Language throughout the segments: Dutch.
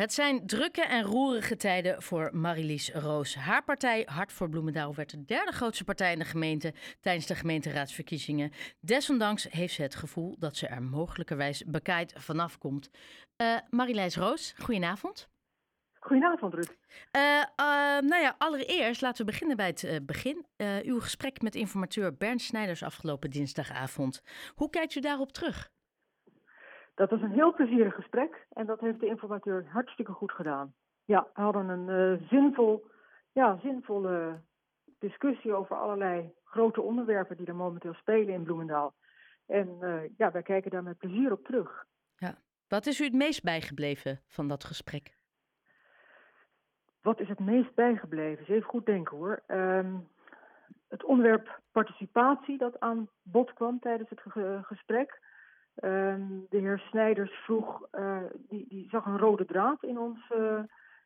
Het zijn drukke en roerige tijden voor Marilies Roos. Haar partij, Hart voor Bloemendaal, werd de derde grootste partij in de gemeente tijdens de gemeenteraadsverkiezingen. Desondanks heeft ze het gevoel dat ze er mogelijkerwijs bekaaid vanaf komt. Uh, Marilijs Roos, goedenavond. Goedenavond, Ruud. Uh, uh, nou ja, allereerst laten we beginnen bij het begin. uw gesprek met informateur Bernd Snijders afgelopen dinsdagavond. Hoe kijkt u daarop terug? Dat was een heel plezierig gesprek en dat heeft de informateur hartstikke goed gedaan. Ja, we hadden een uh, zinvol, ja, zinvolle discussie over allerlei grote onderwerpen die er momenteel spelen in Bloemendaal. En uh, ja, wij kijken daar met plezier op terug. Ja. Wat is u het meest bijgebleven van dat gesprek? Wat is het meest bijgebleven? Eens even goed denken hoor. Um, het onderwerp participatie dat aan bod kwam tijdens het gesprek. Ehm, de heer Snijders vroeg, uh, die, die zag een rode draad in ons, uh,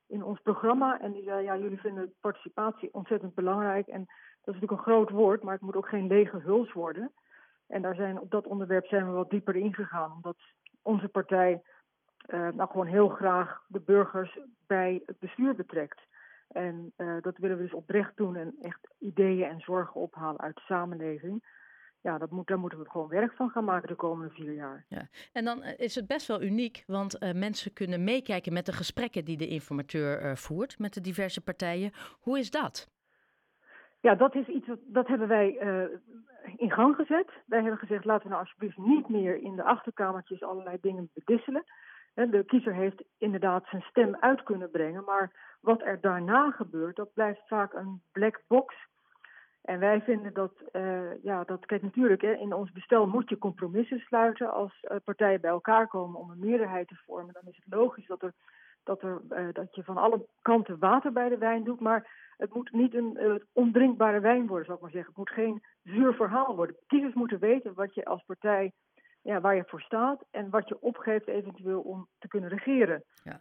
in ons programma. En die zei, ja, jullie vinden participatie ontzettend belangrijk. En dat is natuurlijk een groot woord, maar het moet ook geen lege huls worden. En daar zijn, op dat onderwerp zijn we wat dieper ingegaan. Omdat onze partij uh, nou gewoon heel graag de burgers bij het bestuur betrekt. En dat willen we dus oprecht doen en echt ideeën en zorgen ophalen uit de samenleving ja, dat moet, daar moeten we gewoon werk van gaan maken de komende vier jaar. Ja. En dan eh, is het best wel uniek, want uh, mensen kunnen meekijken met de gesprekken die de informateur uh, voert met de diverse partijen. Hoe is dat? Ja, dat is iets wat dat hebben wij uh, in gang gezet. Wij hebben gezegd, laten we nou alsjeblieft niet meer in de achterkamertjes allerlei dingen bedisselen. De kiezer heeft inderdaad zijn stem uit kunnen brengen, maar wat er daarna gebeurt, dat blijft vaak een black box en wij vinden dat, uh, ja, dat, kijk natuurlijk, hè, in ons bestel moet je compromissen sluiten. Als uh, partijen bij elkaar komen om een meerderheid te vormen, dan is het logisch dat, er, dat, er, uh, dat je van alle kanten water bij de wijn doet. Maar het moet niet een ondrinkbare wijn worden, zou ik maar zeggen. Het moet geen zuur verhaal worden. Kiezers moeten weten wat je als partij, ja, waar je voor staat en wat je opgeeft eventueel om te kunnen regeren. Ja.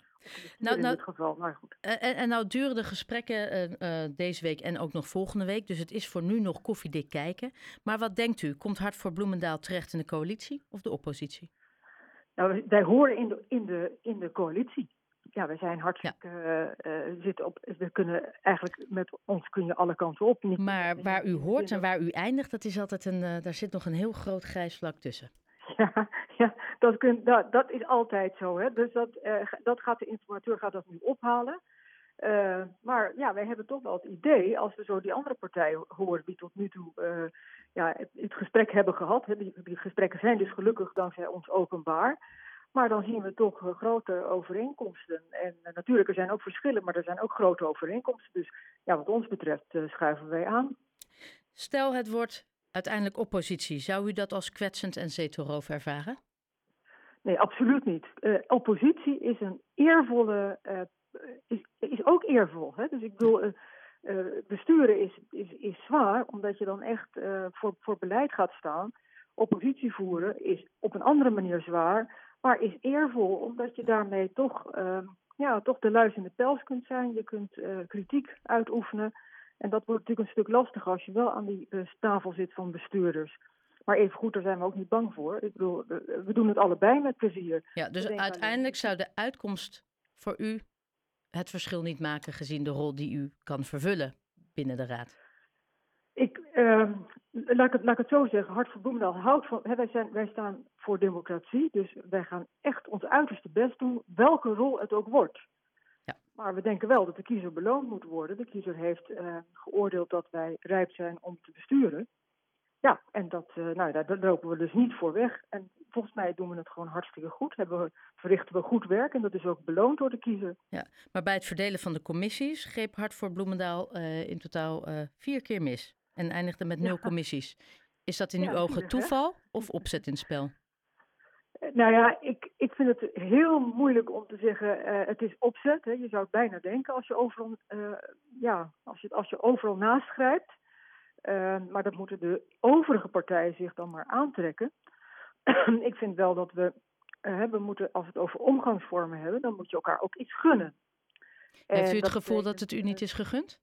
Nou, nou, geval, maar goed. En, en nou duren de gesprekken uh, uh, deze week en ook nog volgende week. Dus het is voor nu nog koffiedik kijken. Maar wat denkt u? Komt Hart voor Bloemendaal terecht in de coalitie of de oppositie? Nou, wij horen in de, in de, in de coalitie. Ja, wij zijn hartstikke ja. uh, zitten op. We kunnen eigenlijk met ons kun je alle kanten op. Niet maar waar u hoort en waar u eindigt, dat is altijd een. daar zit nog een heel groot grijs vlak tussen. Ja, dat, dat, is altijd zo. Hè? Dus dat, uh, dat gaat de informateur gaat dat nu ophalen. Uh, maar ja, wij hebben toch wel het idee, als we zo die andere partijen horen die tot nu toe uh, ja, het, gesprek hebben gehad. Die, die, gesprekken zijn dus gelukkig dankzij ons openbaar. Maar dan zien we toch grote overeenkomsten. En natuurlijk, er zijn ook verschillen, maar er zijn ook grote overeenkomsten. Dus ja, wat ons betreft schuiven wij aan. Stel, het wordt uiteindelijk oppositie. Zou u dat als kwetsend en zetelroof ervaren? Nee, absoluut niet. Uh, oppositie is een eervolle, uh, is, is ook eervol. Hè? Dus ik bedoel, uh, besturen is, is, is zwaar, omdat je dan echt voor, voor beleid gaat staan. Oppositie voeren is op een andere manier zwaar, maar is eervol, omdat je daarmee toch, ja, toch de luis in de pels kunt zijn. Je kunt kritiek uitoefenen. En dat wordt natuurlijk een stuk lastiger als je wel aan die uh, tafel zit van bestuurders. Maar even goed, daar zijn we ook niet bang voor. Ik bedoel, we doen het allebei met plezier. Ja, dus uiteindelijk zou de uitkomst voor u het verschil niet maken gezien de rol die u kan vervullen binnen de raad? Ik, uh, laat, ik het, laat ik het zo zeggen, Hart voor Bloemendaal houdt van, hè, wij, zijn, wij staan voor democratie, dus wij gaan echt ons uiterste best doen, welke rol het ook wordt. Maar we denken wel dat de kiezer beloond moet worden. De kiezer heeft uh, geoordeeld dat wij rijp zijn om te besturen. Ja, en dat, uh, nou, daar, daar, lopen we dus niet voor weg. En volgens mij doen we het gewoon hartstikke goed. Hebben we, verrichten we goed werk en dat is ook beloond door de kiezer. Ja, maar bij het verdelen van de commissies greep Hart voor Bloemendaal uh, in totaal vier keer mis. En eindigde met nul ja. commissies. Is dat in uw ogen toeval of opzet in het spel? Nou ja, ik, ik vind het heel moeilijk om te zeggen, uh, het is opzet. Hè. Je zou het bijna denken als je overal, uh, ja, als je, als je overal naast grijpt. Uh, maar dat moeten de overige partijen zich dan maar aantrekken. ik vind wel dat we, we moeten, als we het over omgangsvormen hebben, dan moet je elkaar ook iets gunnen. Heeft u het gevoel dat het u niet is gegund?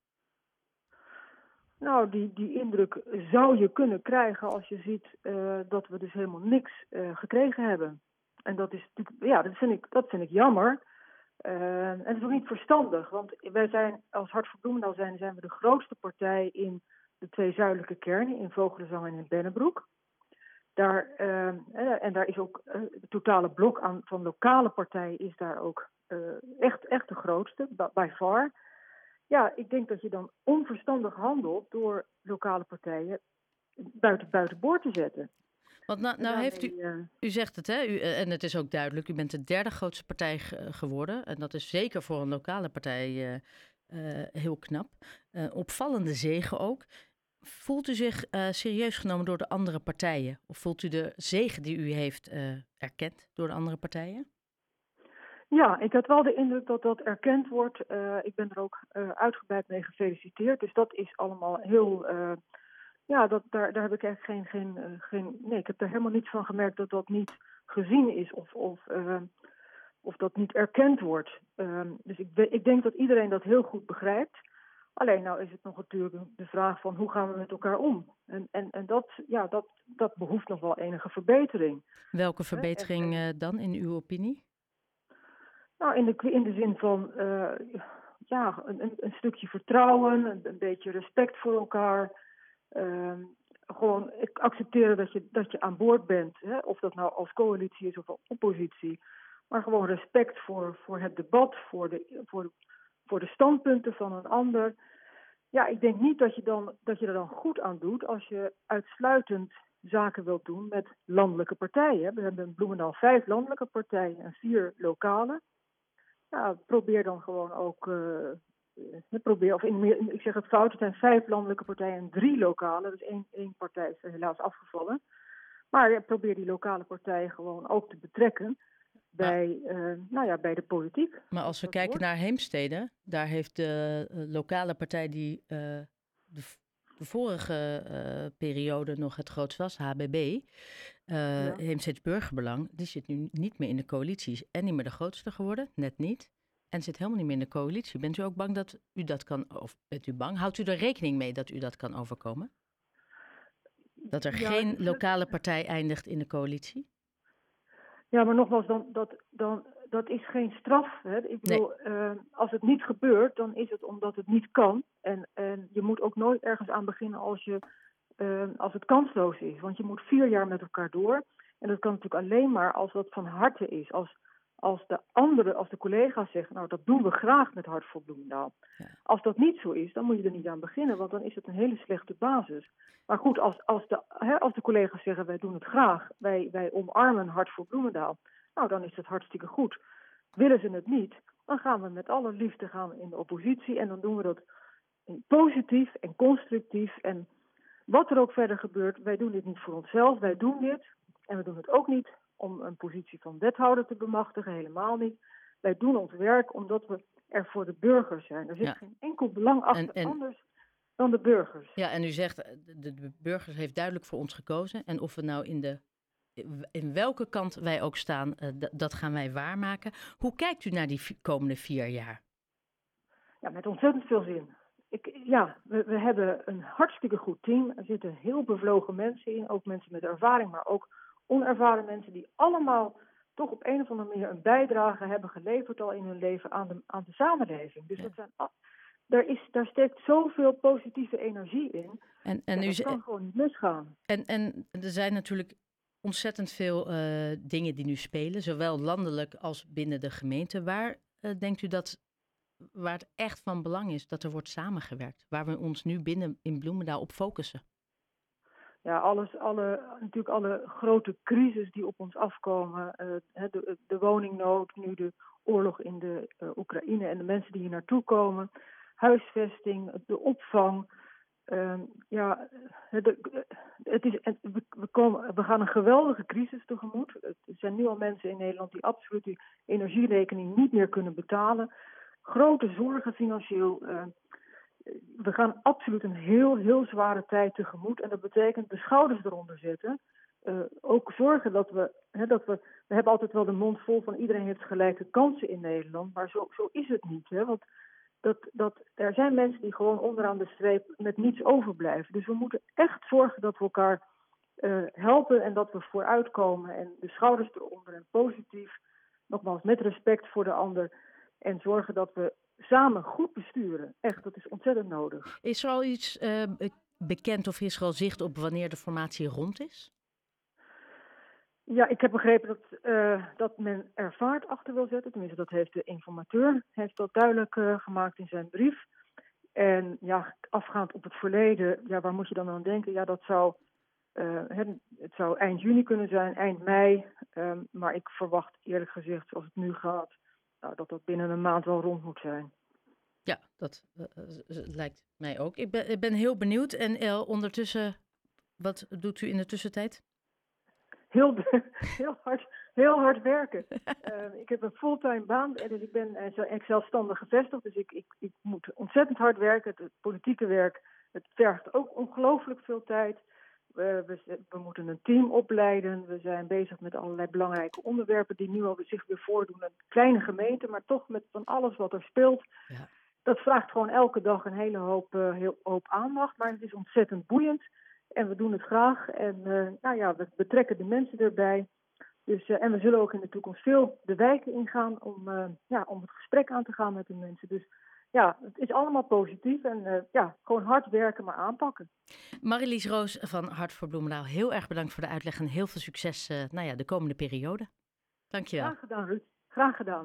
Nou, die, die indruk zou je kunnen krijgen als je ziet uh, dat we dus helemaal niks uh, gekregen hebben. En dat is ja, dat vind ik, dat vind ik jammer. en dat is ook niet verstandig, want wij zijn als Hart voor Bloemendaal zijn, zijn we de grootste partij in de twee zuidelijke kernen, in Vogelenzang en in Bennebroek. Daar, en daar is ook het totale blok aan, van lokale partijen is daar ook echt, echt de grootste, by far. Ja, ik denk dat je dan onverstandig handelt door lokale partijen buiten, buiten boord te zetten. Want nou, nou heeft u, eh, u zegt het, hè? U, eh, en het is ook duidelijk, u bent de derde grootste partij geworden. En dat is zeker voor een lokale partij uh, heel knap. opvallende zegen ook. Voelt u zich serieus genomen door de andere partijen? Of voelt u de zegen die u heeft erkend door de andere partijen? Ja, ik had wel de indruk dat dat erkend wordt. ik ben er ook uitgebreid mee gefeliciteerd. Dus dat is allemaal heel ja, dat, daar, daar heb ik echt geen, geen, geen. Nee, ik heb er helemaal niets van gemerkt dat dat niet gezien is of, of, of dat niet erkend wordt. Uh, dus ik, ik denk dat iedereen dat heel goed begrijpt. Alleen nou is het nog natuurlijk de vraag van hoe gaan we met elkaar om? En, en, en dat, ja, dat, dat behoeft nog wel enige verbetering. Welke verbetering en, dan in uw opinie? Nou, in de, in de zin van ja, een, een, stukje vertrouwen, een, beetje respect voor elkaar. Uh, gewoon accepteren dat je, dat je aan boord bent. Hè? Of dat nou als coalitie is of als oppositie. Maar gewoon respect voor, voor het debat, voor de, voor, voor de standpunten van een ander. Ja, ik denk niet dat je, dan, dat je er dan goed aan doet als je uitsluitend zaken wilt doen met landelijke partijen. We hebben in Bloemendaal vijf landelijke partijen en vier lokale. Ja, probeer dan gewoon ook uh, probeer, of in, ik zeg het fout, het zijn vijf landelijke partijen en drie lokale. Dus één, één partij is helaas afgevallen. Maar probeer die lokale partijen gewoon ook te betrekken bij, uh, nou ja, bij de politiek. Maar als we kijken naar Heemstede, daar heeft de uh, lokale partij die uh, de, de, vorige periode nog het grootst was, HBB, ja. Heemsteeds Burgerbelang, die zit nu niet meer in de coalitie. En niet meer de grootste geworden, net niet en zit helemaal niet meer in de coalitie. Bent u ook bang dat u dat kan, of bent u bang? Houdt u er rekening mee dat u dat kan overkomen? Dat er geen lokale partij eindigt in de coalitie? Ja, maar nogmaals, dan, dat, dan, dat is geen straf. Hè? Ik bedoel, uh, als het niet gebeurt, dan is het omdat het niet kan. En, en je moet ook nooit ergens aan beginnen als, je, uh, als het kansloos is. Want je moet vier jaar met elkaar door. En dat kan natuurlijk alleen maar als dat van harte is. Als als de andere, als de collega's zeggen, nou dat doen we graag met Hart voor Bloemendaal. Ja. Als dat niet zo is, dan moet je er niet aan beginnen, want dan is het een hele slechte basis. Maar goed, als, als, de, hè, als de collega's zeggen, wij doen het graag, wij, wij omarmen Hart voor Bloemendaal, nou dan is het hartstikke goed. Willen ze het niet, dan gaan we met alle liefde gaan in de oppositie en dan doen we dat positief en constructief. En wat er ook verder gebeurt, wij doen dit niet voor onszelf, wij doen dit en we doen het ook niet om een positie van wethouder te bemachtigen, helemaal niet. Wij doen ons werk omdat we er voor de burgers zijn. Er zit geen enkel belang achter anders dan de burgers. Ja, en u zegt, eh, de, de burgers heeft duidelijk voor ons gekozen. En of we nou in de in welke kant wij ook staan, uh, dat gaan wij waarmaken. Hoe kijkt u naar die komende vier jaar? Ja, met ontzettend veel zin. Ik, ja, we, we, hebben een hartstikke goed team. Er zitten heel bevlogen mensen in, ook mensen met ervaring, maar ook onervaren mensen die allemaal toch op een of andere manier een bijdrage hebben geleverd al in hun leven aan de, aan de samenleving. Dus dat zijn, daar, is, daar steekt zoveel positieve energie in. En, en, dat kan gewoon niet misgaan. En, en er zijn natuurlijk ontzettend veel uh, dingen die nu spelen, zowel landelijk als binnen de gemeente. Waar uh, denkt u dat waar het echt van belang is dat er wordt samengewerkt? Waar we ons nu binnen in Bloemendaal op focussen? ja, alles, alle, natuurlijk alle grote crisis die op ons afkomen. Uh, de, de, woningnood, nu de oorlog in de uh, Oekraïne en de mensen die hier naartoe komen. Huisvesting, de opvang. Uh, ja, het is, we, komen, we gaan een geweldige crisis tegemoet. Er zijn nu al mensen in Nederland die absoluut die energierekening niet meer kunnen betalen. Grote zorgen financieel we gaan absoluut een heel, heel zware tijd tegemoet. En dat betekent de schouders eronder zetten. Uh, ook zorgen dat we, hè, dat we. We hebben altijd wel de mond vol van iedereen heeft gelijke kansen in Nederland. Maar zo, zo is het niet. Hè? Want dat, dat, er zijn mensen die gewoon onderaan de streep met niets overblijven. Dus we moeten echt zorgen dat we elkaar uh, helpen en dat we vooruitkomen. En de schouders eronder en positief, nogmaals met respect voor de ander En zorgen dat we samen goed besturen. Echt, dat is ontzettend nodig. Is er al iets uh, bekend of is er al zicht op wanneer de formatie rond is? Ja, ik heb begrepen dat, uh, dat men er vaart achter wil zetten. Tenminste, dat heeft de informateur heeft dat duidelijk uh, gemaakt in zijn brief. En ja, afgaand op het verleden, ja, waar moet je dan aan denken? Ja, dat zou, uh, het, zou eind juni kunnen zijn, eind mei. Um, maar ik verwacht eerlijk gezegd, zoals het nu gaat, nou, dat dat binnen een maand wel rond moet zijn. Ja, dat lijkt mij ook. Ik ben, ik ben heel benieuwd. En ondertussen, wat doet u in de tussentijd? heel, heel, hard, heel hard werken. uh, ik heb een fulltime baan en dus ik ben uh, zelfstandig gevestigd. Dus ik, ik, ik moet ontzettend hard werken. Het, het politieke werk het vergt ook ongelooflijk veel tijd. We, we, moeten een team opleiden. We zijn bezig met allerlei belangrijke onderwerpen die nu al zich weer voordoen. Een kleine gemeente, maar toch met van alles wat er speelt. Ja. Dat vraagt gewoon elke dag een hele hoop, uh, heel, hoop aandacht. Maar het is ontzettend boeiend. En we doen het graag. En uh, nou ja, we betrekken de mensen erbij. Dus, uh, en we zullen ook in de toekomst veel de wijken ingaan om, ja, om het gesprek aan te gaan met de mensen. Dus ja, het is allemaal positief en ja, gewoon hard werken, maar aanpakken. Marilies Roos van Hart voor Bloemendaal, heel erg bedankt voor de uitleg en heel veel succes nou ja, de komende periode. Dankjewel. Graag gedaan, Ruud. Graag gedaan.